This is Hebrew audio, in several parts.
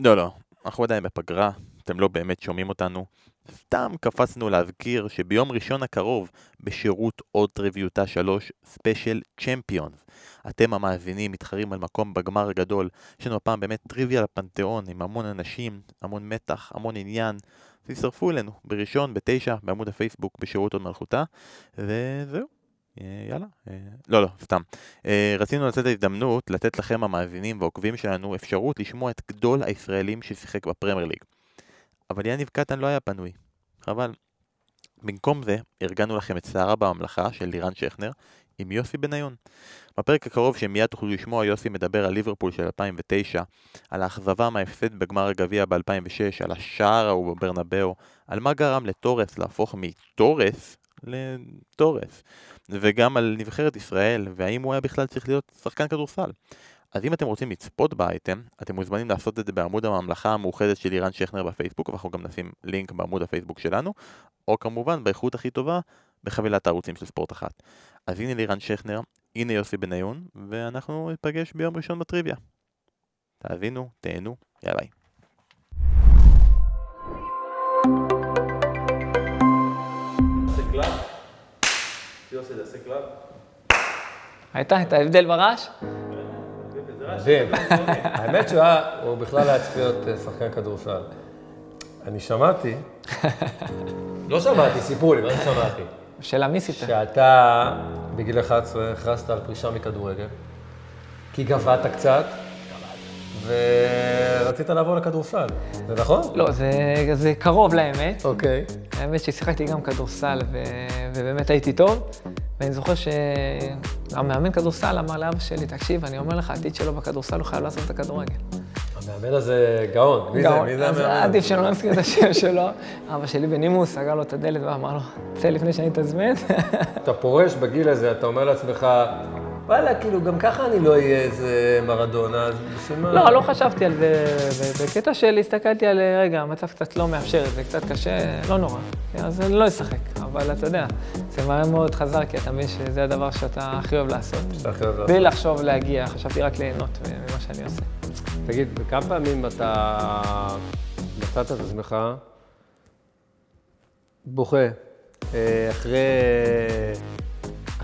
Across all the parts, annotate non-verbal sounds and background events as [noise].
לא, לא, אנחנו עדיין בפגרה, אתם לא באמת שומעים אותנו. סתם קפצנו להזכיר שביום ראשון הקרוב, בשירות הוד טריוויותה 3, ספיישל צ'מפיונס. אתם המאזינים מתחרים על מקום בגמר הגדול. יש לנו הפעם באמת טריוויה לפנתיאון עם המון אנשים, המון מתח, המון עניין. תצטרפו אלינו בראשון, בתשע, בעמוד הפייסבוק בשירות הוד מלכותה, וזהו. אה, יאללה, אה, לא, לא, סתם. אה, רצינו לתת הזדמנות לתת לכם המאזינים והעוקבים שלנו אפשרות לשמוע את גדול הישראלים ששיחק בפרמייר ליג. אבל יניב קטן לא היה פנוי. חבל. במקום זה, ארגנו לכם את סערה בממלכה של לירן שכנר עם יוסי בניון. בפרק הקרוב שמיד תוכלו לשמוע, יוסי מדבר על ליברפול של 2009, על האכזבה מההפסד בגמר הגביע ב-2006, על השער ההוא בברנבאו, על מה גרם לטורס להפוך מטורס לטורס, וגם על נבחרת ישראל, והאם הוא היה בכלל צריך להיות שחקן כדורסל. אז אם אתם רוצים לצפות באייטם, אתם מוזמנים לעשות את זה בעמוד הממלכה המאוחדת של אירן שכנר בפייסבוק, ואנחנו גם נשים לינק בעמוד הפייסבוק שלנו, או כמובן באיכות הכי טובה, בחבילת הערוצים של ספורט אחת. אז הנה לירן שכנר, הנה יוסי בניון, ואנחנו ניפגש ביום ראשון בטריוויה. תאזינו, תהנו, יאללה. הייתה את ההבדל ברעש? מדהים. האמת שהוא היה, הוא בכלל היה צריך להיות אה, שחקן כדורסל. אני שמעתי, [laughs] לא שמעתי, סיפרו לי, מה זה שמעתי? שאלה מי סיפר? שאתה בגיל 11 הכרזת על פרישה מכדורגל, כי גבהת קצת, ורצית לעבור לכדורסל, זה נכון? לא, זה, זה קרוב לאמת. אוקיי. האמת ששיחקתי גם כדורסל, ו... ובאמת הייתי טוב. ואני זוכר שהמאמן כדורסל אמר לאבא שלי, תקשיב, אני אומר לך, העתיד שלו בכדורסל, הוא חייב לעשות את הכדורגל. המאמן הזה גאון. מי זה? מי זה אז המאמן? עדיף שלא נזכיר את השם שלו. אבא שלי בנימוס סגר לו את הדלת ואמר לו, צא לפני שאני אתזמן. אתה פורש בגיל הזה, אתה אומר לעצמך, וואלה, כאילו, גם ככה אני לא אהיה איזה מרדונה, אז בשביל מה? לא, לא חשבתי על זה. בקטע של הסתכלתי על, רגע, המצב קצת לא מאפשר את זה, קצת קשה, לא נורא. אז אני לא אשחק. אבל אתה יודע, זה מהר מאוד חזר, כי אתה מבין שזה הדבר שאתה הכי אוהב לעשות. שאתה הכי אוהב לעשות. בלי לחשוב להגיע, חשבתי רק ליהנות ממה שאני עושה. תגיד, כמה פעמים אתה מצאת את עצמך בוכה אה, אחרי,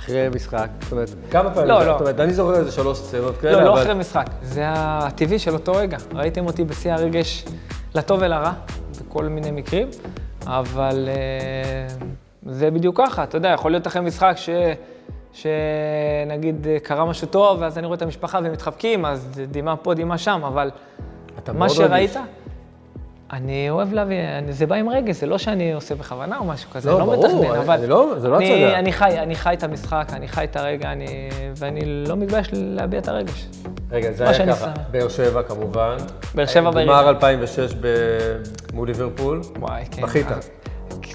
אחרי משחק? זאת אומרת, כמה פעמים? לא, לא. זאת אומרת, אני זוכר איזה שלוש סצנות כאלה, לא, לא אבל- אחרי משחק. זה הטבעי של אותו רגע. ראיתם אותי בשיא הרגש לטוב ולרע, בכל מיני מקרים, אבל אה, זה בדיוק ככה. אתה יודע, יכול להיות אחרי משחק ש... שנגיד אה, קרה משהו טוב, ואז אני רואה את המשפחה ומתחבקים, אז דמעה פה, דמעה שם, אבל אתה מה מאוד שראית, רגיש. אני אוהב להביא, אני- זה בא עם רגש, זה לא שאני עושה בכוונה או משהו כזה, לא, אני לא ברור, מתכנן, אבל... אני לא- זה לא אני- הצגה. אני חי, אני חי את המשחק, אני חי את הרגע, אני, ואני לא מתבייש להביע את הרגש. רגע, זה היה ככה. באר שבע כמובן. באר שבע גמר בירידה. 2006 ב- מול ליברפול. וואי, כן. בכית.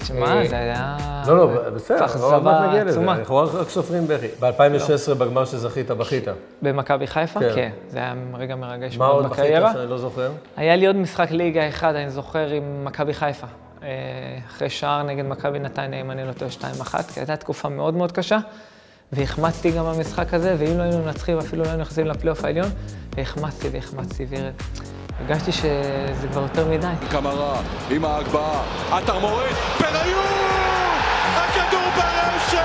תשמע, זה היה... לא, לא, בסדר, עוד מעט נגיע לזה. אנחנו רק סופרים בכי. ב-2016 בגמר שזכית, בכית. במכבי חיפה? כן. כן. זה היה רגע מרגש מה מאוד עוד בכית בקריירה. שאני לא זוכר? היה לי עוד משחק ליגה אחד, אני זוכר, עם מכבי חיפה. אה, אחרי שער נגד מכבי נתניה, אם אני לא טועה, 2-1, כי הייתה תקופה מאוד מאוד קשה, והחמצתי גם במשחק הזה, ואם לא היינו מנצחים, אפילו לא היינו נכנסים לפלייאוף העליון, והחמצתי והחמצתי, והרגשתי שזה כבר יותר מדי. קמרה עם ההגבהה, עטר מוריד, בניון! הכדור ברשת!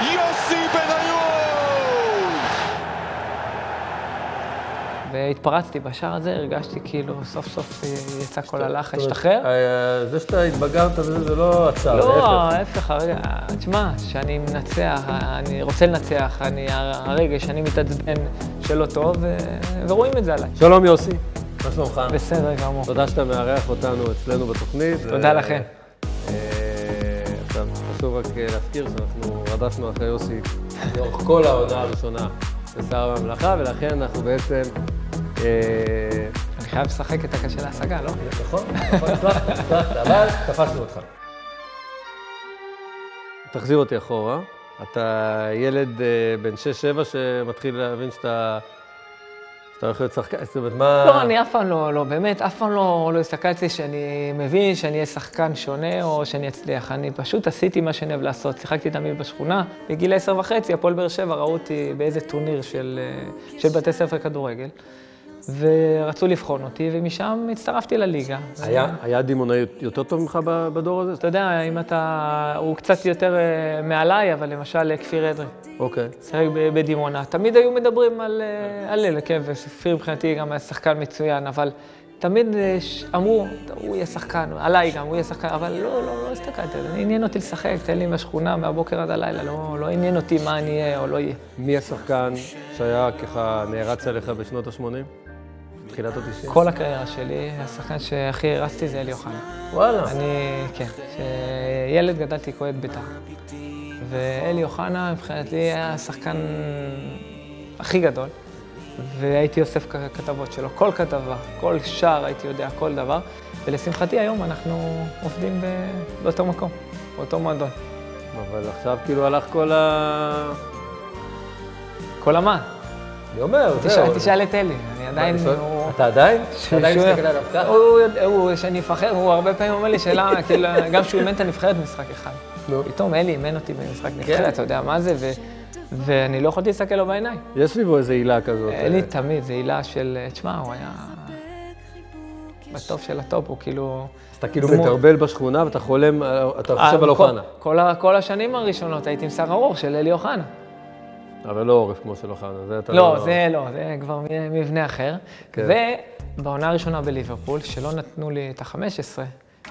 יוסי בניון! והתפרצתי בשער הזה, הרגשתי כאילו סוף סוף אה, יצא כל הלחץ, השתחרר. אה, זה שאתה התבגרת זה לא עצר, לא, להפך. ההפך, הרגע, תשמע, שאני מנצח, אני רוצה לנצח, אני, הרגש, אני מתעצבן שלא טוב, ו- ורואים את זה עליי. שלום יוסי, מה שלומך? בסדר גמור. תודה שאתה מארח אותנו אצלנו בתוכנית. תודה לכם. אה, עכשיו, חשוב רק אה, להזכיר שאנחנו רדפנו אחרי יוסי לאורך כל העונה הראשונה בשר הממלכה, ולכן אנחנו בעצם... אה, אני חייב לשחק את הקשה להשגה, לא? נכון, נכון, הצלחת, הצלחת, אבל תפסנו אותך. תחזיר אותי אחורה. אתה ילד אה, בן 6-7 שמתחיל להבין שאתה... שאתה הולך להיות שחקן, זאת אומרת, מה... לא, אני אף פעם לא, לא, באמת, אף פעם לא, לא הסתכלתי שאני מבין שאני אהיה שחקן שונה או שאני אצליח. אני פשוט עשיתי מה שאני אוהב לעשות. שיחקתי תמיד בשכונה. בגיל עשר וחצי, הפועל באר שבע ראו אותי באיזה טורניר של, אה, של בתי ספר כדורגל. ורצו לבחון אותי, ומשם הצטרפתי לליגה. היה, היה דימונאי יותר טוב ממך בדור הזה? אתה יודע, אם אתה... הוא קצת יותר אה, מעליי, אבל למשל אה, כפיר אדרי, אוקיי. שיחק בדימונה. תמיד היו מדברים על אה, על אלה, כן, וכפיר מבחינתי גם היה שחקן מצוין, אבל תמיד אה, ש- אמרו, הוא יהיה שחקן, עליי גם, הוא יהיה שחקן, אבל לא, לא, לא הסתכלתי. עניין אותי לשחק, תן לי מהשכונה מהבוקר עד הלילה, לא, לא עניין אותי מה אני אהיה או לא אהיה. מי השחקן שהיה ככה נערץ עליך בשנות ה-80? תחילת ה-90? כל הקריירה שלי, השחקן שהכי הרצתי זה אלי אוחנה. וואלה. אני, כן, כשילד גדלתי כועד בית"ר. ואלי אוחנה מבחינתי היה השחקן הכי גדול, והייתי אוסף כתבות שלו, כל כתבה, כל שער הייתי יודע, כל דבר, ולשמחתי היום אנחנו עובדים באותו מקום, באותו מועדון. אבל עכשיו כאילו הלך כל ה... כל אמן. אני אומר, תשאל, תשאל את אלי, אני עדיין... הוא- אתה עדיין? אתה עדיין מסתכל עליו ככה? הוא שאני אפחר, הוא הרבה פעמים אומר לי שאלה, [laughs] כאילו, גם כשהוא אימן את הנבחרת במשחק אחד. פתאום אלי אימן אותי במשחק כן. נבחרת, אתה יודע מה זה, ואני לא יכולתי להסתכל לו בעיניים. יש סביבו איזו הילה כזאת. אלי אה, תמיד, זו עילה של, תשמע, הוא היה בטופ של הטופ, הוא כאילו... אתה כאילו דמות. מתרבל בשכונה ואתה חולם, על- אתה אה, חושב על אוחנה. כל השנים הראשונות הייתי עם שר ארוך של אלי אוחנה. אבל לא עורף כמו של אוחנה, זה אתה לא, זה לא, זה כבר מבנה אחר. כן. ובעונה הראשונה בליברפול, שלא נתנו לי את ה-15,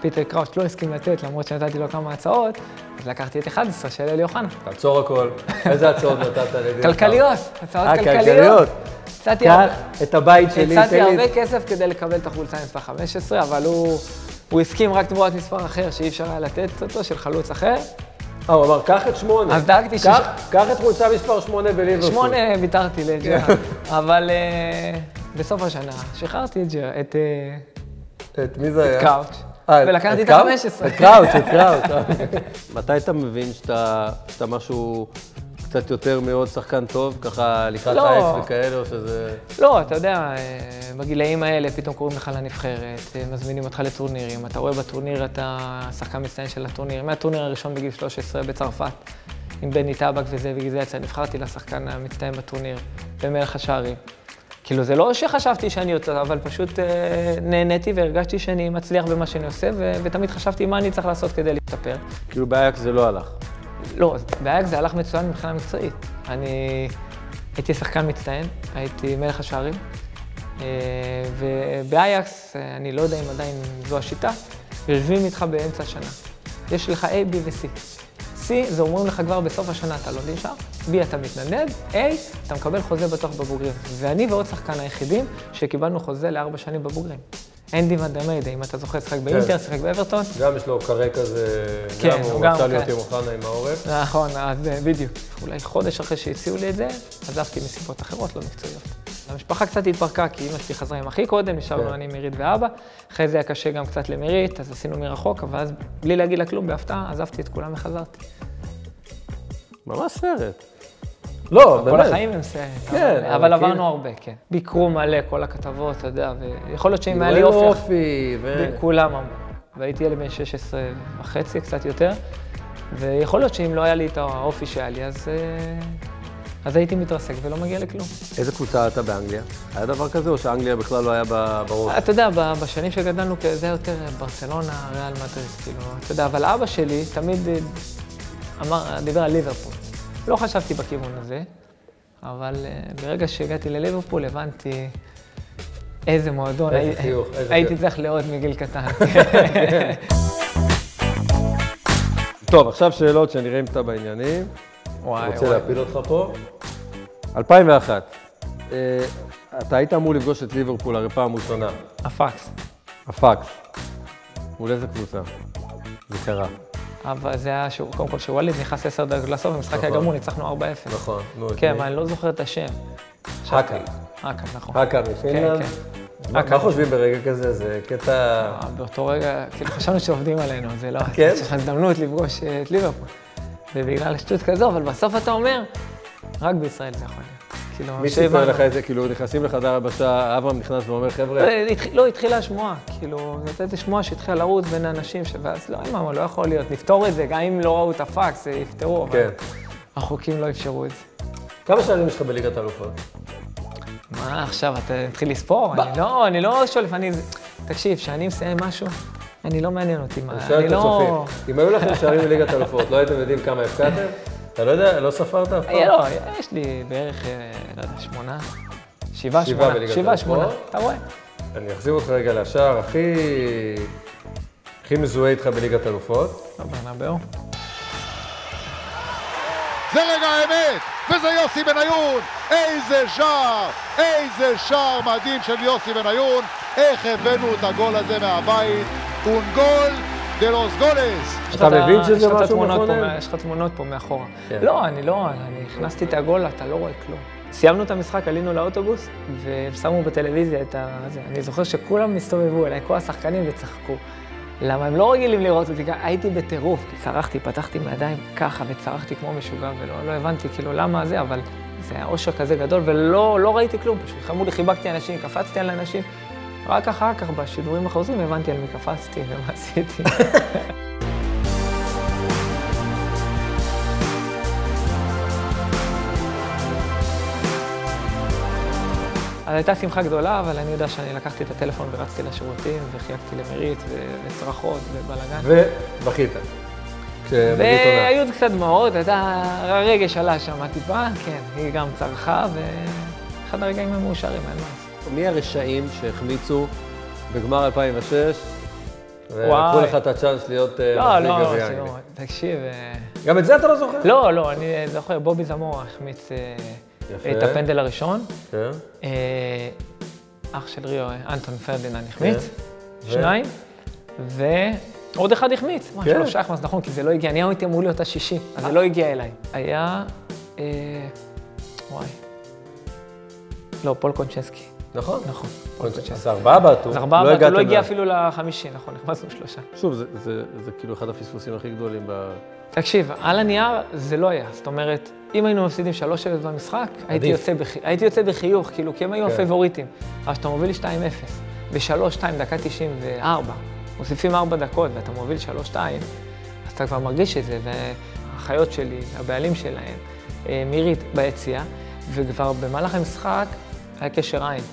פיטר קראוץ' לא הסכים לתת, למרות שנתתי לו כמה הצעות, אז לקחתי את 11 של אלי אוחנה. תעצור הכל. איזה הצעות נתת לדין? כלכליות, הצעות אה, כלכליות. הצעתי את הבית שלי, הצעתי. הרבה כסף כדי לקבל את החולצה עם מספר 15, אבל הוא הסכים רק תמורת מספר אחר שאי אפשר היה לתת אותו, של חלוץ אחר. אה, הוא אמר, קח את שמונה. אז דאגתי קח- שיש- קח את חולצה מספר שמונה בליברפול. שמונה ויתרתי לג'רארד, אבל אה, בסוף השנה שחררתי את ג'רארד, את אה, את מי זה היה? קראוץ', אה, ולקחתי את קראוץ'? ה-15. את קראוץ', את קראוץ'. מתי אתה מבין שאתה משהו קצת יותר מאוד שחקן טוב, ככה לקראת לא. האקס וכאלה, או שזה... לא, אתה יודע, אה, בגילאים האלה פתאום קוראים לך לנבחרת, אה, מזמינים אותך לטורנירים, אתה רואה בטורניר אתה שחקן מצטיין של הטורניר. מהטורניר הראשון בגיל 13 בצרפת, עם בני טבק וזה, בגלל זה יצא, נבחרתי לשחקן המצטיין בטורניר, במלך השערים. כאילו, זה לא שחשבתי שאני יותר, אבל פשוט אה, נהניתי והרגשתי שאני מצליח במה שאני עושה, ו- ותמיד חשבתי מה אני צריך לעשות כדי להשתפר. כאילו באייקס זה לא הלך. לא, באייק זה הלך מצוין מבחינה מקצועית. אני הייתי שחקן מצטיין, הייתי מלך השערים, אה, ובאייקס, אה, אני לא יודע אם עדיין זו השיטה, יושבים איתך באמצע השנה. יש לך A, B ו-C. C זה אומרים לך כבר בסוף השנה אתה לא נשאר, B אתה מתנדנד, A אתה מקבל חוזה בטוח בבוגרים. ואני ועוד שחקן היחידים שקיבלנו חוזה לארבע שנים בבוגרים. אנדי ונדמיידה, אם אתה זוכר, שיחק באינטר, שיחק באברטון. גם יש לו קרה כזה, כן, גם הוא רצה כן. להיות עם אוחנה עם העורף. נכון, אז אה, בדיוק. אולי חודש אחרי שהציעו לי את זה, עזבתי מסיבות אחרות, לא מקצועיות. המשפחה קצת התפרקה, כי אימא שלי חזרה עם אחי קודם, נשארנו כן. אני, מירית ואבא. אחרי זה היה קשה גם קצת למירית, אז עשינו מרחוק, אבל אז, בלי להגיד לה כלום, בהפתעה, עזבתי את כולם וחזרתי. ממש סרט. לא, כל באמת. החיים הם סרט. כן, אבל- כאילו- עברנו הרבה, כן. ביקרו מלא, כל הכתבות, אתה יודע, ויכול להיות שאם כאילו, היה לי אופי... אופי, ו... כולם אמרו. והייתי ילד בן 16 וחצי, קצת יותר, ויכול להיות שאם לא היה לי את האופי שהיה לי, אז, אה, אז הייתי מתרסק ולא מגיע לכלום. איזה קבוצה אתה באנגליה? היה דבר כזה, או שאנגליה בכלל לא היה ב- בראש? אתה יודע, ב- בשנים שגדלנו, זה היה יותר ברצלונה, ריאל מדריד, כאילו, אתה יודע, אבל אבא שלי תמיד אה, אמר, דיבר על ליברפול. לא חשבתי בכיוון הזה, אבל אה, ברגע שהגעתי לליברפול הבנתי איזה מועדון, איזה הי- חיוך, איזה הייתי כיף. צריך לאהוד מגיל קטן. [laughs] טוב, עכשיו שאלות שנראה אם אתה בעניינים. וואי, רוצה וואי. להפיל אותך פה? 2001. אה, אתה היית אמור לפגוש את ליברפול הרי פעם ראשונה. הפקס. הפקס. מול איזה קבוצה? זה קרה. אבל זה היה, שהוא- קודם כל שווליד נכנס עשר דקות לסוף, המשחק היה נכון. גמור, ניצחנו 4-0. נכון. נו, כן? אבל אני לא זוכר את השם. האקה. האקה, נכון. האקה כן, מפינלנד? כן. מה האקה. מה חושבים ברגע כזה? זה קטע... אה, באותו רגע, כאילו חשבנו שעובדים עלינו, זה לא... כן? יש לך הזדמנות לפגוש אה, את ליברפול. ובגלל שטות כזו, אבל בסוף אתה אומר, רק בישראל זה יכול להיות. כאילו, מי סיפר. לך את זה? כאילו, נכנסים לחדר הלבשה, אברהם נכנס ואומר, חבר'ה, התחיל- לא, התחילה השמועה, כאילו, זאת איזו שמועה שהתחילה לרוץ בין האנשים, ואז לא, אמרנו, לא יכול להיות, נפתור את זה, גם אם לא ראו את הפקס, יפתרו, אבל כן. החוקים לא אפשרו את זה. כמה שנים יש לך בליגת האלופות? מה, עכשיו, אתה מתחיל לספור? אני לא, אני לא שולף, אני... תקשיב, כשאני מסיים משהו, אני לא מעניין אותי מה, אני לא... אם היו לכם שערים בליגת אלופות, לא הייתם יודעים כמה הפקעתם? אתה לא יודע, לא ספרת אף אה, פעם? לא, יש לי בערך, אה, לא יודע, שמונה, שבעה, שמונה, שבעה. שמונה, אתה רואה? אני אחזיר אותך רגע לשער הכי... הכי מזוהה איתך בליגת אלופות. לא, ברנבאו. זה רגע האמת, וזה יוסי בניון! איזה שער! איזה שער מדהים של יוסי בניון! איך הבאנו את הגול הזה מהבית? un gol de los goles! אתה לך את ה- מבין שזה משהו מכונן? יש לך תמונות פה מאחורה. כן. לא, אני לא, אני הכנסתי את הגול, אתה לא רואה כלום. סיימנו את המשחק, עלינו לאוטובוס, והם שמו בטלוויזיה את ה... זה. אני זוכר שכולם הסתובבו אליי, כל השחקנים, וצחקו. למה הם לא רגילים לראות אותי ככה? הייתי בטירוף. צרחתי, פתחתי מהידיים ככה, וצרחתי כמו משוגע, ולא לא הבנתי כאילו למה זה, אבל זה היה אושר כזה גדול, ולא לא ראיתי כלום. פשוט חמוד לי, חיבקתי אנשים, קפצתי על אנשים. רק אחר כך, בשידורים החוזרים, הבנתי על מי קפצתי [laughs] ומה עשיתי. אז הייתה שמחה גדולה, אבל אני יודע שאני לקחתי את הטלפון ורצתי לשירותים, וחייגתי למירית, ו- וצרחות, ובלאגן. ובכית. והיו קצת דמעות, הייתה, הרגש עלה שם טיפה, כן, היא גם צרחה, ואחד הרגעים המאושרים, אין מה לעשות. מי הרשעים שהחמיצו בגמר 2006, ולקחו. לך את הצ'אנס להיות אה, לא, מחזיק לא, גביע שלא, אנגליה? תקשיב, אה, גם את זה אתה לא זוכר? לא, לא, אני זוכר, בובי זמורה החמיץ אה. את הפנדל הראשון. כן. אה, אח של ריו, אנטון החמיץ, כן. ו? שניים, ועוד אחד החמיץ. מה, כן. שלושה החמץ, נכון, כי זה לא הגיע, אני הייתי אמור להיות השישי, אז זה לא הגיע אליי. היה, אה, וואי, לא, פול קונצ'נסקי, נכון. נכון. אז ארבעה בעטו, אז ארבעה, לא ואתה הגעתם לא הגיע אפילו לחמישי, נכון, החמצנו שלושה. שוב, זה- כאילו אחד הפספוסים הכי גדולים ב... תקשיב, על הנייר זה לא היה. זאת אומרת, אם היינו מפסידים 3-0 במשחק, הייתי יוצא, בח... הייתי יוצא בחיוך, כאילו, כי הם היו כן. הפייבוריטים. אבל כשאתה מוביל 2-0, ב-3-2, דקה 94, מוסיפים 4 דקות ואתה מוביל 3-2, אז אתה כבר מרגיש את זה, והאחיות שלי, הבעלים שלהם, אה, מירית ביציאה, וכבר במהלך המשחק היה קשר עין.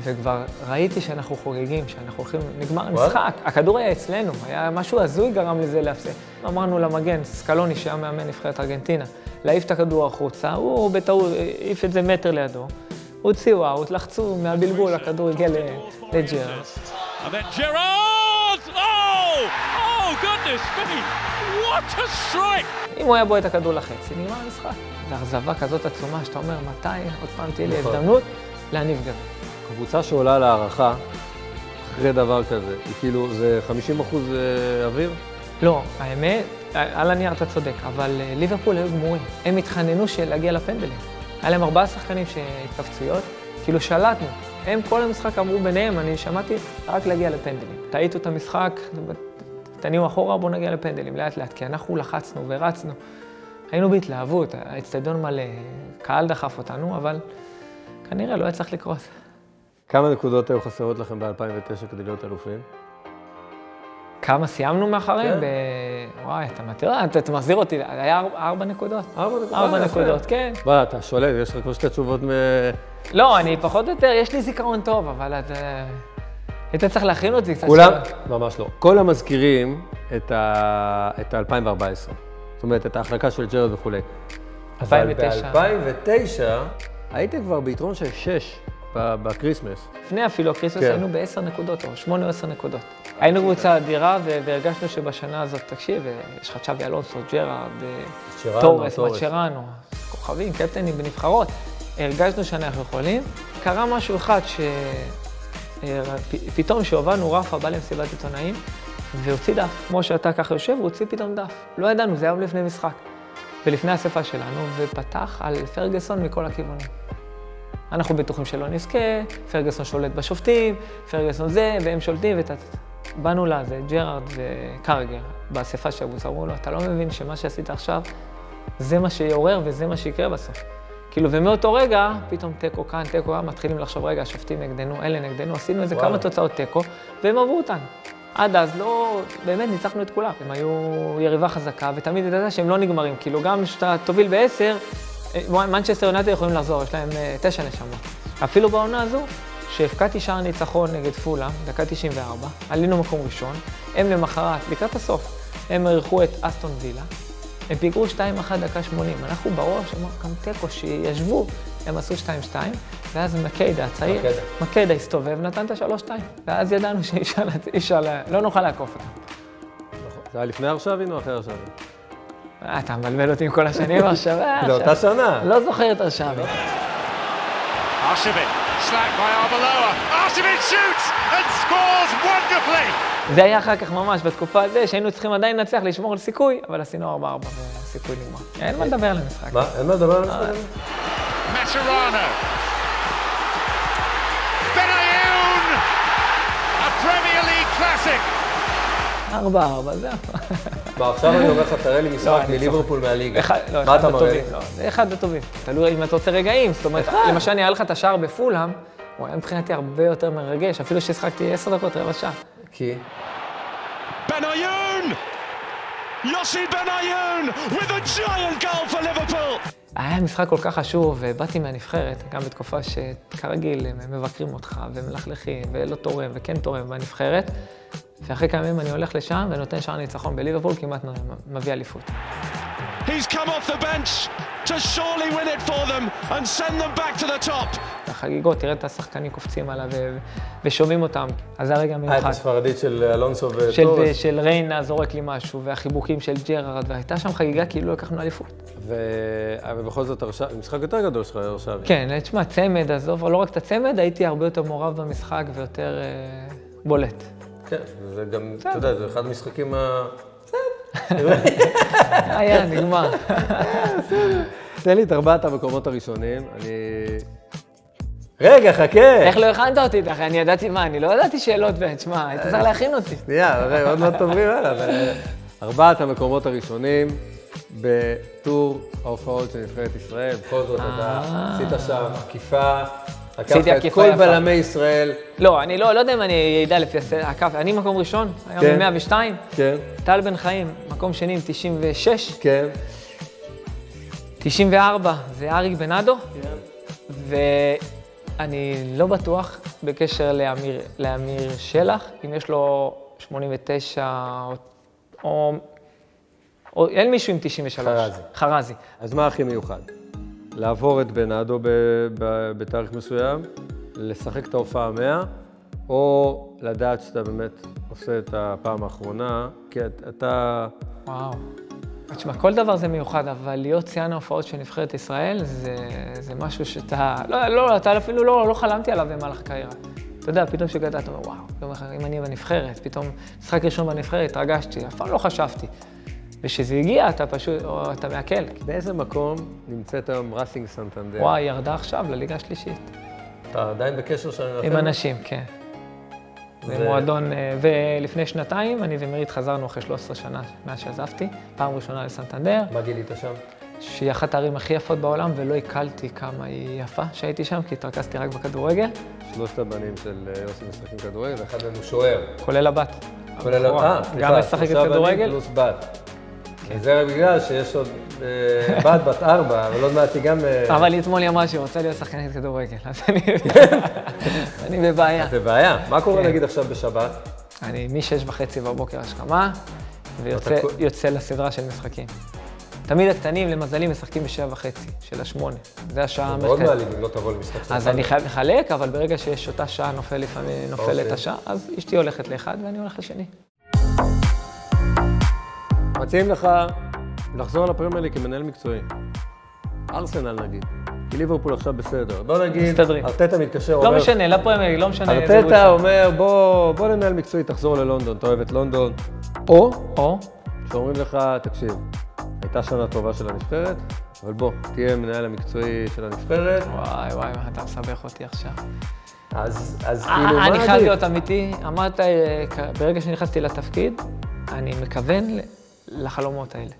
וכבר ראיתי שאנחנו חוגגים, שאנחנו הולכים, נגמר? המשחק. הכדור היה אצלנו, היה משהו הזוי גרם לזה להפסד. אמרנו למגן, סקלוני, שהיה מאמן נבחרת ארגנטינה, להעיף את הכדור החוצה, הוא בטעות העיף את זה מטר לידו, הוציאו אאוט, לחצו מהבלבול, הכדור הגיע לג'רד. Oh! Oh, goodness me! What a strike! אם הוא היה בועט את הכדור לחצי, נגמר המשחק. זו אכזבה כזאת עצומה, שאתה אומר, מתי עוד פעם תהיה לי נכון. הזדמנות להניב גביע. קבוצה שעולה להערכה, אחרי דבר כזה, היא כאילו, זה 50 אחוז אה, אוויר? לא, האמת, על הנייר אתה צודק, אבל אה, ליברפול היו גמורים. הם התחננו להגיע לפנדלים. היה להם ארבעה שחקנים שהתכווצויות, כאילו שלטנו. הם כל המשחק אמרו ביניהם, אני שמעתי, רק להגיע לפנדלים. טעיתו את המשחק, תניעו אחורה, בואו נגיע לפנדלים, לאט לאט, כי אנחנו לחצנו ורצנו. היינו בהתלהבות, האצטדיון מלא, קהל דחף אותנו, אבל כנראה לא היה צריך לקרות. כמה נקודות היו חסרות לכם ב-2009 כדי להיות אלופים? כמה סיימנו מאחריהם? כן. ב... וואי, אתה תראה, אתה אתה מחזיר אותי, היה ארבע- נקודות. ארבע נקודות. ארבע אה. נקודות, כן. מה, אתה שולט, יש לך כמו שתי תשובות מ... לא, אני פחות או יותר, יש לי זיכרון טוב, אבל אתה... היית צריך להכין אותי קצת. כולם, ממש לא. כולם מזכירים את ה- את ה-2014. זאת אומרת, את ההחלקה של ג'רד וכולי. 2009. אבל ב-2009 הייתם כבר ביתרון של 6 בקריסמס. לפני אפילו הקריסמס כן. היינו בעשר נקודות, או שמונה או עשר נקודות. היינו קבוצה אדירה, והרגשנו שבשנה הזאת, תקשיב, אה, יש לך צ'אבי אלונסו, ג'רארד, אה, טורס. מסצ'רנו, כוכבים, קפטנים בנבחרות. הרגשנו שאנחנו יכולים. קרה משהו אחד שפתאום כשהובלנו, רפה בא למסיבת עיתונאים והוציא דף. כמו שאתה ככה יושב, הוא הוציא פתאום דף. לא ידענו, זה היה לפני משחק. ולפני האספה שלנו, ופתח על פרגוסון מכל הכיוונים. אנחנו בטוחים שלא נזכה, פרגוסון שולט בשופטים, פרגוסון זה, והם שולטים ות... באנו לזה, ג'רארד וקרגר, באספה של הבוס, אמרו לו, אתה לא מבין שמה שעשית עכשיו, זה מה שיעורר וזה מה שיקרה בסוף. כאילו, ומאותו רגע, פתאום תיקו כאן, תיקו כאן, מתחילים לחשוב, רגע, השופטים נגדנו, אלה נגדנו, עשינו איזה. כמה תוצאות תיקו, והם עברו אותנו. עד אז לא, באמת ניצחנו את כולם. הם היו יריבה חזקה, ותמיד ידעת שהם לא נגמרים. כאילו, גם כשאתה תוביל בעשר, מנצ'סטר יונטד יכולים לחזור, יש להם אה, תשע נשמות. אפילו בעונה הזו, שהבקעתי שער ניצחון נגד פולה, דקה 94, עלינו מקום ראשון, הם למחרת, לקראת הסוף, הם אירחו את אסטון וילה, הם פיגרו 2-1 דקה 80, אנחנו בראש, אמרנו כאן תיקו, שישבו, הם עשו 2-2, ואז מקיידה הצעיר, מקיידה. מקיידה הסתובב, נתן את ה-3-2, ואז ידענו שאי אפשר, לא נוכל לעקוף אותם. זה היה לפני הרשבין או אחרי הרשבין? אה, אתה מבלבל אותי עם כל השנים עכשיו, אה, זה אותה. שנה. לא זוכר את wonderfully. זה היה אחר כך ממש בתקופה הזו, שהיינו צריכים עדיין לנצח, לשמור על סיכוי, אבל עשינו 4-4 והסיכוי נגמר. אין מה לדבר על המשחק. מה, אין מה לדבר על המשחק הזה? Mascherano. Benayoun! A Premier League classic. 4-4, זהו. [laughs] מה, עכשיו אני אומר לך, תראה לי לא, משחק אני מליברפול מהליגה. אחד, לא, מה אחד אתה מראה לי? לא, זה אחד הטובים. תלוי אם אתה רוצה רגעים. זאת אומרת, למשל, אני אראה לך את השער בפולהאם, הוא היה מבחינתי הרבה יותר מרגש, אפילו שהשחקתי 10 דקות, רבע שעה. כי? Benayoun! Yossi Benayoun with a giant goal for Liverpool. היה משחק כל כך חשוב, ובאתי מהנבחרת, גם בתקופה שכרגיל הם מבקרים אותך ומלכלכים ולא תורם וכן תורם בנבחרת, ואחרי כמה ימים אני הולך לשם ונותן שער ניצחון בליברפול, כמעט מביא אליפות. He's come off the bench to surely win it for them and send them back to the top. החגיגות, תראה את השחקנים קופצים עליו ו- ושומעים אותם, אז זה הרגע אה, את מיוחד. הספרדית של אלונסו של, וטורס. של ריינה זורק לי משהו, והחיבוקים של ג'רארד, והייתה שם חגיגה כאילו לקחנו אליפות. ו- אבל בכל זאת, משחק יותר גדול שלך, הרשבי. כן, תשמע, צמד, עזוב, לא רק את הצמד, הייתי הרבה יותר מעורב במשחק ויותר אה, בולט. כן, זה גם, אתה יודע, זה אחד המשחקים ה... היה, נגמר. תן לי את ארבעת המקומות הראשונים, אני... רגע, חכה! איך לא הכנת אותי? אחי, אני ידעתי מה, אני לא ידעתי שאלות, ותשמע, היית צריך להכין אותי. שנייה, רגע, עוד מעט עוברים הלאה. ארבעת המקומות הראשונים בטור ההופעות של נבחרת ישראל. בכל זאת, אתה אה. עשית שם עקיפה, עקפת עשיתי את עקיפה כל יפה. בלמי ישראל. לא, אני לא, לא יודע אם אני אדע לפי הסדר, אני מקום ראשון, היום כן. עם 102, כן, טל בן חיים, מקום שני עם 96, כן. 94 זה אריק בנאדו, ואני לא בטוח בקשר לאמיר, לאמיר שלח, אם יש לו 89 או... או, או אין מישהו עם 93. חרזי. חרזי. אז מה הכי מיוחד? לעבור את בנאדו בתאריך מסוים, לשחק את ההופעה המאה, או לדעת שאתה באמת עושה את הפעם האחרונה, כי את- אתה... וואו. תשמע, כל דבר זה מיוחד, אבל להיות שיאן ההופעות של נבחרת ישראל, זה, זה משהו שאתה... לא, לא, אתה אפילו לא, לא חלמתי עליו במהלך הקריירה. אתה יודע, פתאום כשגדלת, אתה אומר, וואו, יום אחד, אם אני בנבחרת, פתאום משחק ראשון בנבחרת, התרגשתי, אף פעם לא חשבתי. וכשזה הגיע, אתה פשוט, או אתה מעכל. באיזה מקום נמצאת היום ראסינג סנטנדר? וואי, ירדה עכשיו לליגה השלישית. אתה עדיין בקשר שאני עם אנשים, כן. זה מועדון, אה, ולפני שנתיים, אני ומירית חזרנו אחרי 13 שנה מאז שעזבתי, פעם ראשונה לסנטנדר. מה גילית שם? שהיא אחת הערים הכי יפות בעולם, ולא עיכלתי כמה היא יפה שהייתי שם, כי התרכזתי רק בכדורגל, שלושת הבנים של אה, יוסי משחקים כדורגל, ואחד מהם הוא שוער. כולל הבת. כולל... הבכורה. אה, סליחה, גם משחקת כדורגל? פלוס בת. זה בגלל שיש עוד אה, בת בת ארבע, אבל עוד מעט היא גם... אה, אבל אתמול היא אמרה שהיא רוצה להיות שחקנית כדורגל, אז אני- אני בבעיה. זה בעיה. מה קורה כן. נגיד עכשיו בשבת? אני משש וחצי בבוקר השכמה, ויוצא לסדרה של משחקים. תמיד הקטנים, למזלי, משחקים בשבע וחצי, של השמונה. זה השעה מאוד המרכזית. מעליב אם לא תבוא למשחק שלך. אז אני חייב לחלק, אבל ברגע שיש אותה שעה נופלת אוקיי. השעה, אז אשתי הולכת לאחד ואני הולך לשני. מציעים לך לחזור לפרמייר ליג כמנהל מקצועי. ארסנל נגיד. כי ליברפול עכשיו בסדר. בוא נגיד, מסתדרים. ארטטה מתקשר, לא אומר... משנה, לפרמייר, לא משנה. איזה ארטטה. אומר, בוא, בוא ננהל מקצועי, תחזור ללונדון, אתה אוהב את לונדון. או או, שאומרים לך, תקשיב, הייתה שנה טובה של הנבחרת, אבל בוא, תהיה המנהל המקצועי של הנבחרת. וואי וואי, אתה מסבך אותי עכשיו. אז, אז כאילו, מה אני חייב? להיות אמיתי, אמרת, אה, ברגע שנכנסתי לתפקיד, אני מכוון לחלומות האלה.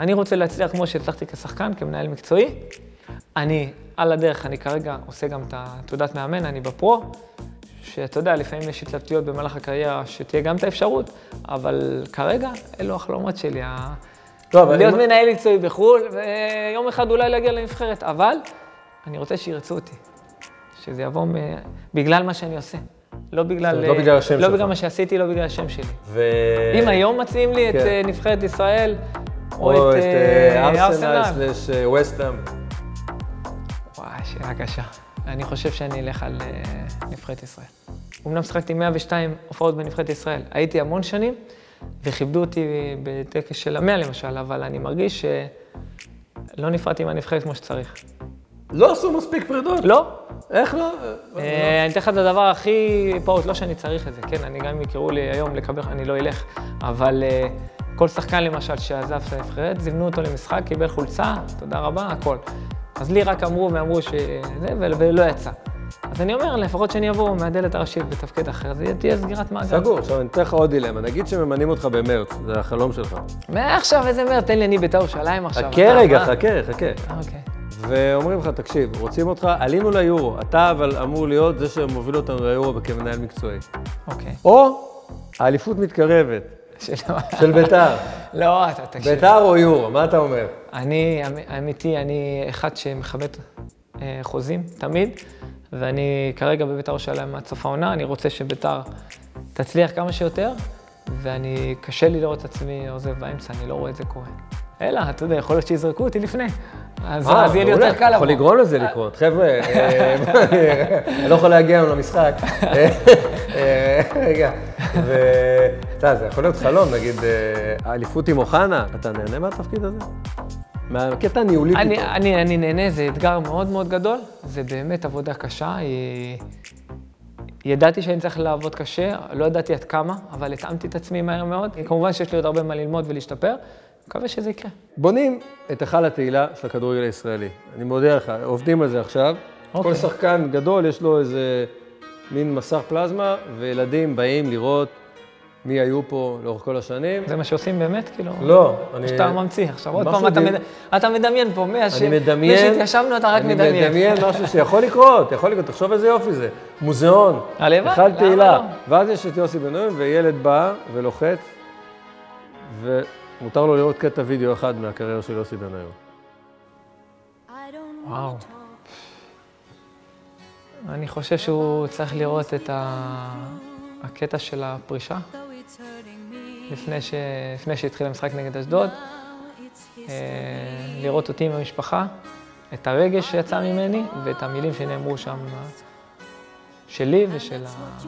אני רוצה להצליח כמו שהצלחתי כשחקן, כמנהל מקצועי. אני, על הדרך, אני כרגע עושה גם את התעודת מאמן, אני בפרו, שאתה יודע, לפעמים יש התלבטויות במהלך הקריירה, שתהיה גם את האפשרות, אבל כרגע, אלו החלומות שלי. לא, אבל להיות אם- מנהל מקצועי בחו"ל, ויום אחד אולי להגיע לנבחרת, אבל אני רוצה שירצו אותי. שזה יבוא מ... בגלל מה שאני עושה. לא בגלל... לא בגלל השם לא שלך. בגלל מה שעשיתי, לא בגלל השם שלי. ו... אם היום מציעים לי את כן. אה, נבחרת ישראל, או את אה, ארסנל סלש ווסטהאם. וואי, שאלה קשה. אני חושב שאני אלך על אה, נבחרת ישראל. אמנם שחקתי 102 הופעות בנבחרת ישראל. הייתי המון שנים, וכיבדו אותי בטקס של המאה למשל, אבל אני מרגיש שלא נפרדתי מהנבחרת כמו שצריך. לא עשו מספיק פרידות. לא. איך לא? אה, אני אתן לך את הדבר הכי פעוט, לא שאני צריך את זה, כן, אני גם אם יקראו לי היום לקבל, אני לא אלך, אבל אה, כל שחקן למשל שעזב את הנבחרת, זימנו אותו למשחק, קיבל חולצה, תודה רבה, הכל. אז לי רק אמרו ואמרו שזה, ול- ולא יצא. אז אני אומר, לפחות שאני אבוא מהדלת הראשית בתפקיד אחר, זה תהיה סגירת מעגל. סגור, עכשיו אני אתן לך עוד דילמה. נגיד שממנים אותך במרץ, זה החלום שלך. מעכשיו איזה מר, תן לי אני בית"ר ירושלים עכשיו. חכה רגע? חכה, חכה. אה, אוקיי. ואומרים לך, תקשיב, רוצים אותך, עלינו ליורו. אתה אבל אמור להיות זה שמוביל אותנו ליורו כמנהל מקצועי. אוקיי. או האליפות מתקרבת, של- של ביתר. לא, אתה תקשיב. ביתר או יורו, מה אתה אומר? אני, אמ- אמיתי, אני אחד שמכבד אה, חוזים, תמיד, ואני כרגע בביתר ירושלים עד סוף העונה, אני רוצה שביתר תצליח כמה שיותר, ואני, קשה לי לראות את עצמי עוזב באמצע, אני לא רואה את זה קורה. אלא, אתה יודע, יכול להיות שיזרקו אותי לפני, אז, אה, יהיה לי. יותר קל לבוא. יכול לגרום לזה לקרות. חבר'ה, אה, [laughs] אני לא יכול להגיע היום למשחק. אה, רגע, ואתה יודע, זה יכול להיות חלום, נגיד, האליפות עם אוחנה, אתה נהנה מהתפקיד הזה? מהקטע הניהולי פתאום. אני, אני נהנה, זה אתגר מאוד מאוד גדול, זה באמת עבודה קשה. ידעתי שאני צריך לעבוד קשה, לא ידעתי עד כמה, אבל התאמתי את עצמי מהר מאוד. כמובן שיש לי עוד הרבה מה ללמוד ולהשתפר, מקווה שזה יקרה. בונים את היכל התהילה של הכדורגל הישראלי. אני מודיע לך, עובדים על זה עכשיו. כל אוקיי. שחקן גדול יש לו איזה מין מסך פלזמה, וילדים באים לראות מי היו פה לאורך כל השנים. זה מה שעושים באמת? כאילו... לא, אני... שאתה ממציא עכשיו, עוד פעם אתה, מד... אתה מדמיין פה, מאז אני מדמיין... שהתיישבנו אתה רק אני מדמיין. מדמיין [laughs] משהו שיכול לקרות, יכול לקרות, תחשוב איזה יופי זה. מוזיאון, היכל תהילה. לא? ואז יש את יוסי בן נון, וילד בא ולוחץ, ומותר לו לראות קטע וידאו אחד מהקריירה של יוסי בן נון. וואו. אני חושב שהוא צריך לראות את ה... הקטע של הפרישה, לפני, ש... לפני שהתחיל המשחק נגד אשדוד, אה, לראות אותי עם המשפחה, את הרגש שיצא ממני ואת המילים שנאמרו שם, שלי ושל ה...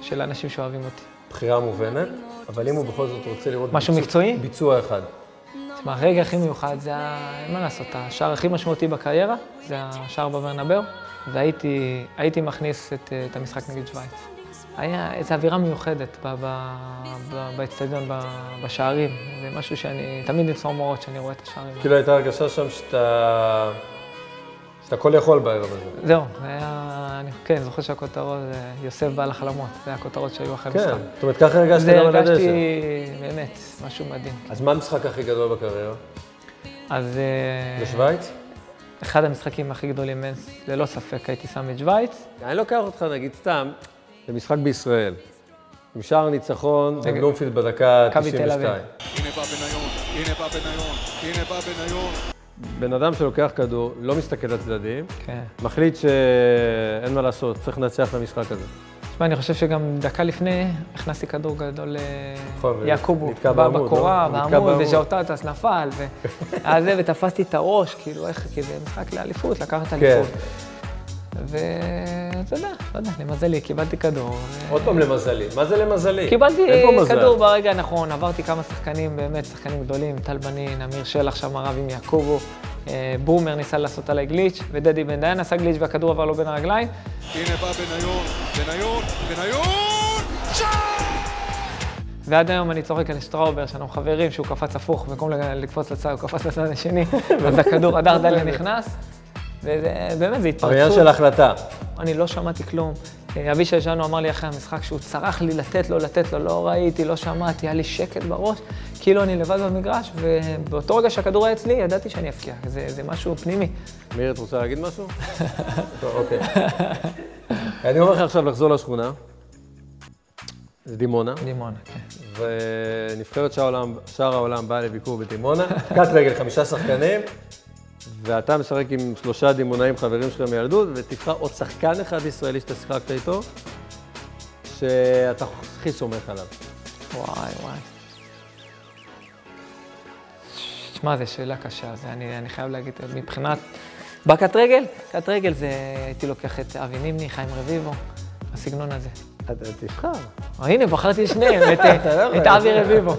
של האנשים שאוהבים אותי. בחירה מובנת, אבל אם הוא בכל זאת רוצה לראות... משהו ביצוע- מקצועי? ביצוע אחד. תשמע, הרגע הכי מיוחד זה, ה... אין מה לעשות, השער הכי משמעותי בקריירה, זה השער בברנבאו, והייתי הייתי מכניס את, את המשחק נגד שווייץ. היה איזו אווירה מיוחדת באצטדיון, בשערים. זה משהו שאני תמיד עם צמרמורות כשאני רואה את השערים. כאילו הייתה הרגשה שם שאתה... שאתה כל יכול בערב הזה. זהו, זה היה, אני כן, זוכר שהכותרות, זה יוסף בעל החלומות, זה הכותרות שהיו אחרי כן, המשחק. זאת אומרת, ככה הרגשת זה גם על הדשא. הרגשתי באמת משהו מדהים. אז מה המשחק הכי גדול בקריירה? אז... אה, בשוויץ? אחד המשחקים הכי גדולים, ללא ספק, הייתי שם את שווייץ. אני לוקח אותך, נגיד, סתם, למשחק בישראל. עם שער ניצחון בבלומפילד בדקה מכבי תל 92. אביב. הנה בא בניון, הנה בא בניון, הנה בא בניון. בן אדם שלוקח כדור, לא מסתכל לצדדים, כן. מחליט שאין מה לעשות, צריך לנצח את המשחק הזה. תשמע, אני חושב שגם דקה לפני הכנסתי כדור גדול נכון, ליעקובו. נתקע בא בעמוד, בקורה, לא? נתקע בעמוד. וז'אוטטס נפל, ו... [laughs] אז זה, ותפסתי את הראש, כאילו, איך, כי זה משחק לאליפות, לקחת כן. ואתה יודע, לא יודע, למזלי, קיבלתי כדור. עוד פעם למזלי. מה זה למזלי? קיבלתי? כדור ברגע הנכון, עברתי כמה שחקנים, באמת שחקנים גדולים, טל בנין, אמיר שלח שם רב עם יעקובו, אה, בומר ניסה לעשות עליי גליץ', ודדי בן דיין עשה גליץ' והכדור עבר לו בין הרגליים. הנה בא בניון, בניון, בניון! ועד היום אני צוחק על שטראובר, שאנחנו חברים, שהוא קפץ הפוך, במקום לקפוץ לצד, הוא קפץ לצד השני, [laughs] אז הכדור, הדר דליה נכנס, ובאמת, זה עניין התפרצות. של החלטה. אני לא שמעתי כלום. אבישי ז'אנו אמר לי אחרי המשחק שהוא צרח לי לתת לו, לתת לו, לא ראיתי, לא שמעתי, היה לי שקט בראש, כאילו אני לבד במגרש, ובאותו רגע שהכדור היה אצלי, ידעתי שאני אפקיע. זה, זה משהו פנימי. מירי, את רוצה להגיד משהו? [laughs] טוב, אוקיי. אני אומר לך עכשיו לחזור לשכונה. זה דימונה, דימונה, כן. ונבחרת שער העולם- שער העולם באה לביקור בדימונה. קט רגל, חמישה שחקנים, ואתה משחק עם שלושה דימונאים חברים שלך מילדות, ותבחר עוד שחקן אחד ישראלי שאתה שיחקת איתו, שאתה הכי סומך עליו. וואי, וואי. שמע, זו שאלה קשה, זה אני, אני חייב להגיד, מבחינת... בקט רגל? קט רגל זה, הייתי לוקח את אבי נימני, חיים רביבו, הסגנון הזה. אתה תבחר. הנה, בחרתי שניהם, את, [laughs] לא את אבי רביבו. [laughs]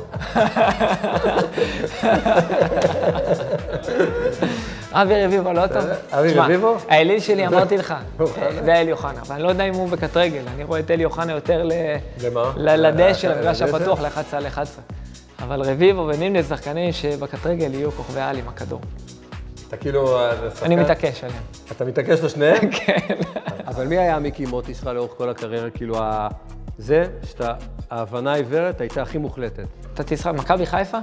אבי רביבו, לא טוב? אבי תשמע, רביבו? האליל שלי, אמרתי לך, אוחנה? זה אלי אוחנה, אבל אני לא יודע אם הוא בקט רגל, אני רואה את אלי אוחנה יותר ל- למה? ל- לדשא, ל- למגרש? הפתוח, ל-11 על 11. אבל רביבו ונימני שחקנים שבקט רגל יהיו כוכבי על עם הכדור. אתה כאילו... אה, אני מתעקש עליהם. אתה מתעקש לשניהם? [laughs] כן. אבל מי היה מיקי מוטי שלך לאורך כל הקריירה? כאילו, זה שאתה, ההבנה העיוורת הייתה הכי מוחלטת. אתה תשחק, מכבי חיפה,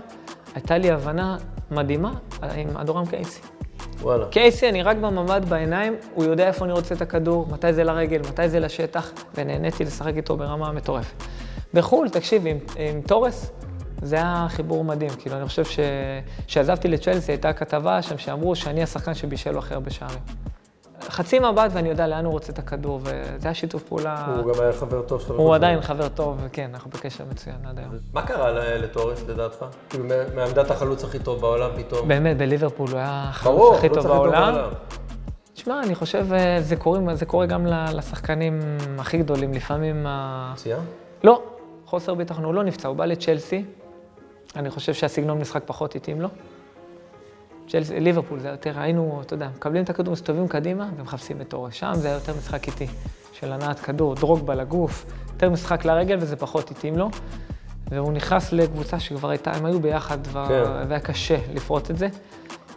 הייתה לי הבנה מדהימה עם אדורם קייסי. וואלה. קייסי, אני רק במבט בעיניים, הוא יודע איפה אני רוצה את הכדור, מתי זה לרגל, מתי זה לשטח, ונהניתי לשחק איתו ברמה מטורפת. בחו"ל, תקשיב, עם, עם תורס, זה היה חיבור מדהים. כאילו, אני חושב ש... כשעזבתי לצ'לסי, הייתה כתבה שם שאמרו שאני השחקן שבישל לו הכי הרבה שערים. חצי מבט ואני יודע לאן הוא רוצה את הכדור, וזה היה שיתוף פעולה. הוא גם היה חבר טוב שלך. הוא. עדיין חבר טוב, וכן, אנחנו בקשר מצוין עד היום. מה קרה ל- לתורס לדעתך? כאילו, מעמדת החלוץ הכי טוב בעולם פתאום? באמת, בליברפול הוא היה החלוץ הכי טוב בעולם. תשמע, אני חושב, אה, זה קורה, זה קורה גם לשחקנים הכי גדולים. לפעמים... פציעה? לא, חוסר ביטחון, הוא לא נפצע, הוא בא לצ'לסי. אני חושב שהסגנון משחק פחות התאים לו. צ'לסי, ליברפול זה יותר, היינו, אתה יודע, מקבלים את הכדור, מסתובבים קדימה ומחפשים את אורש. שם זה היה יותר משחק איטי, של הנעת כדור, דרוגבה לגוף, יותר משחק לרגל וזה פחות התאים לו. והוא נכנס לקבוצה שכבר הייתה, הם היו ביחד, כבר, כן. והיה קשה לפרוט את זה.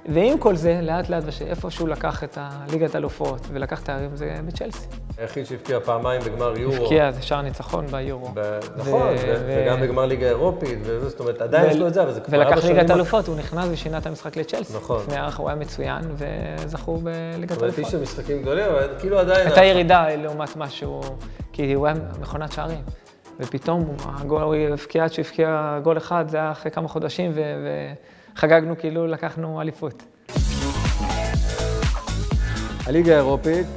ועם כל זה, לאט לאט, איפה שהוא לקח את הליגת האלופות ולקח תארים, זה בצ'לסי. היחיד שהבקיע פעמיים בגמר יורו. הבקיע, זה שער ניצחון ביורו. ב- ו- נכון, ו- ו- וגם בגמר ליגה אירופית, וזה, זאת אומרת, עדיין יש לו את זה, אבל זה כבר ולקח. ליגת אלופות, הוא נכנס ושינה את המשחק לצ'לסי. נכון. לפני הערך הוא היה מצוין, וזכו בליגת זאת אומרת, איש אלופות. של משחקים גדולים, אבל כאילו עדיין... הייתה ירידה לעומת משהו, כי הוא היה מכונת שערים. ופתאום הגול, הוא הבקיע עד שהוא הבקיע גול אחד, זה היה אחרי כמה חודשים, ו- וחגגנו כאילו לקחנו אליפות. הליגה האירופית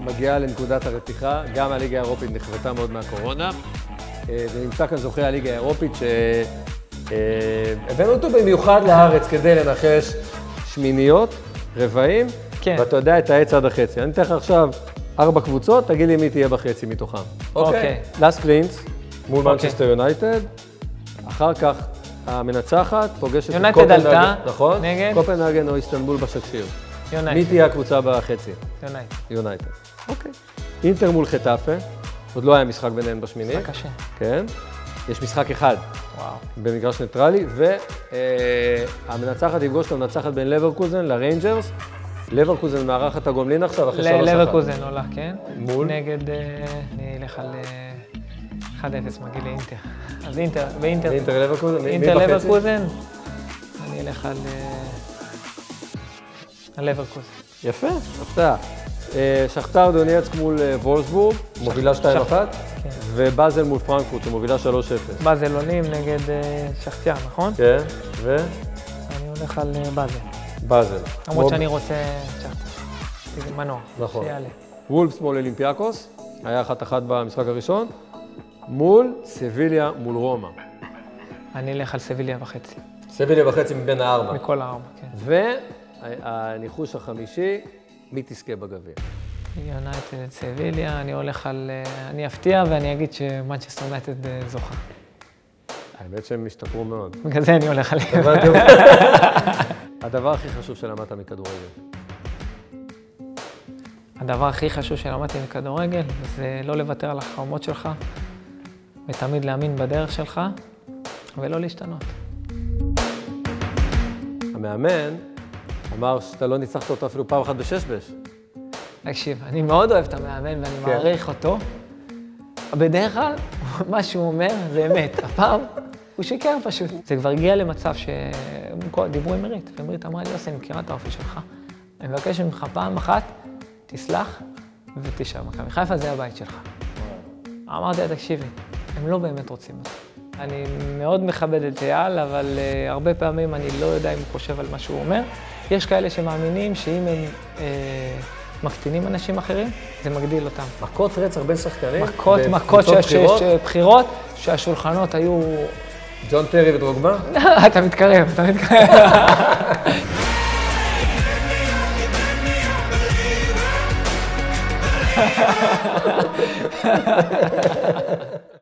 מגיעה לנקודת הרתיחה, גם הליגה האירופית נכוותה מאוד מהקורונה, אה, ונמצא כאן זוכה הליגה האירופית שהבאנו אותו במיוחד לארץ כדי לנחש שמיניות, רבעים, כן. ואתה יודע את העץ עד החצי. אני אתן לך עכשיו ארבע קבוצות, תגיד לי מי תהיה בחצי מתוכם. אוקיי. לאסק לינץ מול אוקיי. מנצ'סטר יונייטד, אחר כך המנצחת פוגשת את קופנהגן, נכון? נגד? קופנהגן או איסטנבול בשקשיר. מי יונייטד. תהיה הקבוצה בחצי? יונייטד. יונייטד. אוקיי. אינטר מול חטאפה, עוד לא היה משחק ביניהם בשמיני. משחק קשה. כן. יש משחק אחד וואו. במגרש ניטרלי, והמנצחת תפגוש את המנצחת בין לברקוזן לריינג'רס. לברקוזן מארחת הגומלין עכשיו אחרי שלוש אחת. לברקוזן עולה, כן? מול? נגד, אה, אני אלך על אה, 1-0, מגיע לאינטר. אז אינטר, באינטר, אינטר לברקוזן, אינטר? לברקוזן, אני אלך על... אה, על לברקוזן. יפה, הפתעה. אה, שכתר דונייצק מול אה, וולסבורג, מובילה 2-1, כן. ובאזל מול פרנקפורט, שמובילה 3-0. באזל עולים נגד שחטיאר, נכון? כן, ו? אני הולך על באזל. באזל. למרות שאני רוצה. זה מנוע. נכון. שיעלה. וולפס מול אולימפיאקוס, היה אחת אחת במשחק הראשון, מול סביליה מול רומא. אני אלך על סביליה וחצי. סביליה וחצי מבין הארבע. מכל הארבע, כן. והניחוש החמישי, מי תזכה בגביע? יונייטד סביליה, אני הולך על... אה, אני אפתיע ואני אגיד שמנצ'סטר יונייטד אה, זוכה. האמת שהם השתפרו מאוד. בגלל זה אני הולך עליהם. [laughs] הדבר הכי חשוב שלמדת מכדורגל. הדבר הכי חשוב שלמדתי מכדורגל זה לא לוותר על החלומות שלך, ותמיד להאמין בדרך שלך, ולא להשתנות. המאמן אמר שאתה לא ניצחת אותו אפילו פעם אחת בשש-בש. תקשיב, אני מאוד אוהב את המאמן ואני כן. מעריך אותו. בדרך כלל, [laughs] מה שהוא אומר זה אמת. [laughs] הפעם, הוא שיקר פשוט. זה כבר הגיע למצב שדיברו עם מרית, ומרית אמרה לי, יוסי, אני מכירה את האופי שלך. אני מבקש ממך פעם אחת, תסלח ותישאר. מכבי חיפה זה הבית שלך. אמרתי לה, תקשיבי, הם לא באמת רוצים אותי. אני מאוד מכבד את אייל, אבל uh, הרבה פעמים אני לא יודע אם הוא חושב על מה שהוא אומר, יש כאלה שמאמינים שאם הם אה, מקטינים אנשים אחרים, זה מגדיל אותם. מכות רצח בין שחקנים? מכות, מכות, שיש בחירות? בחירות, שהשולחנות היו... ג'ון טרי ודרוגבה? [laughs] אתה מתקרב, אתה מתקרב. [laughs]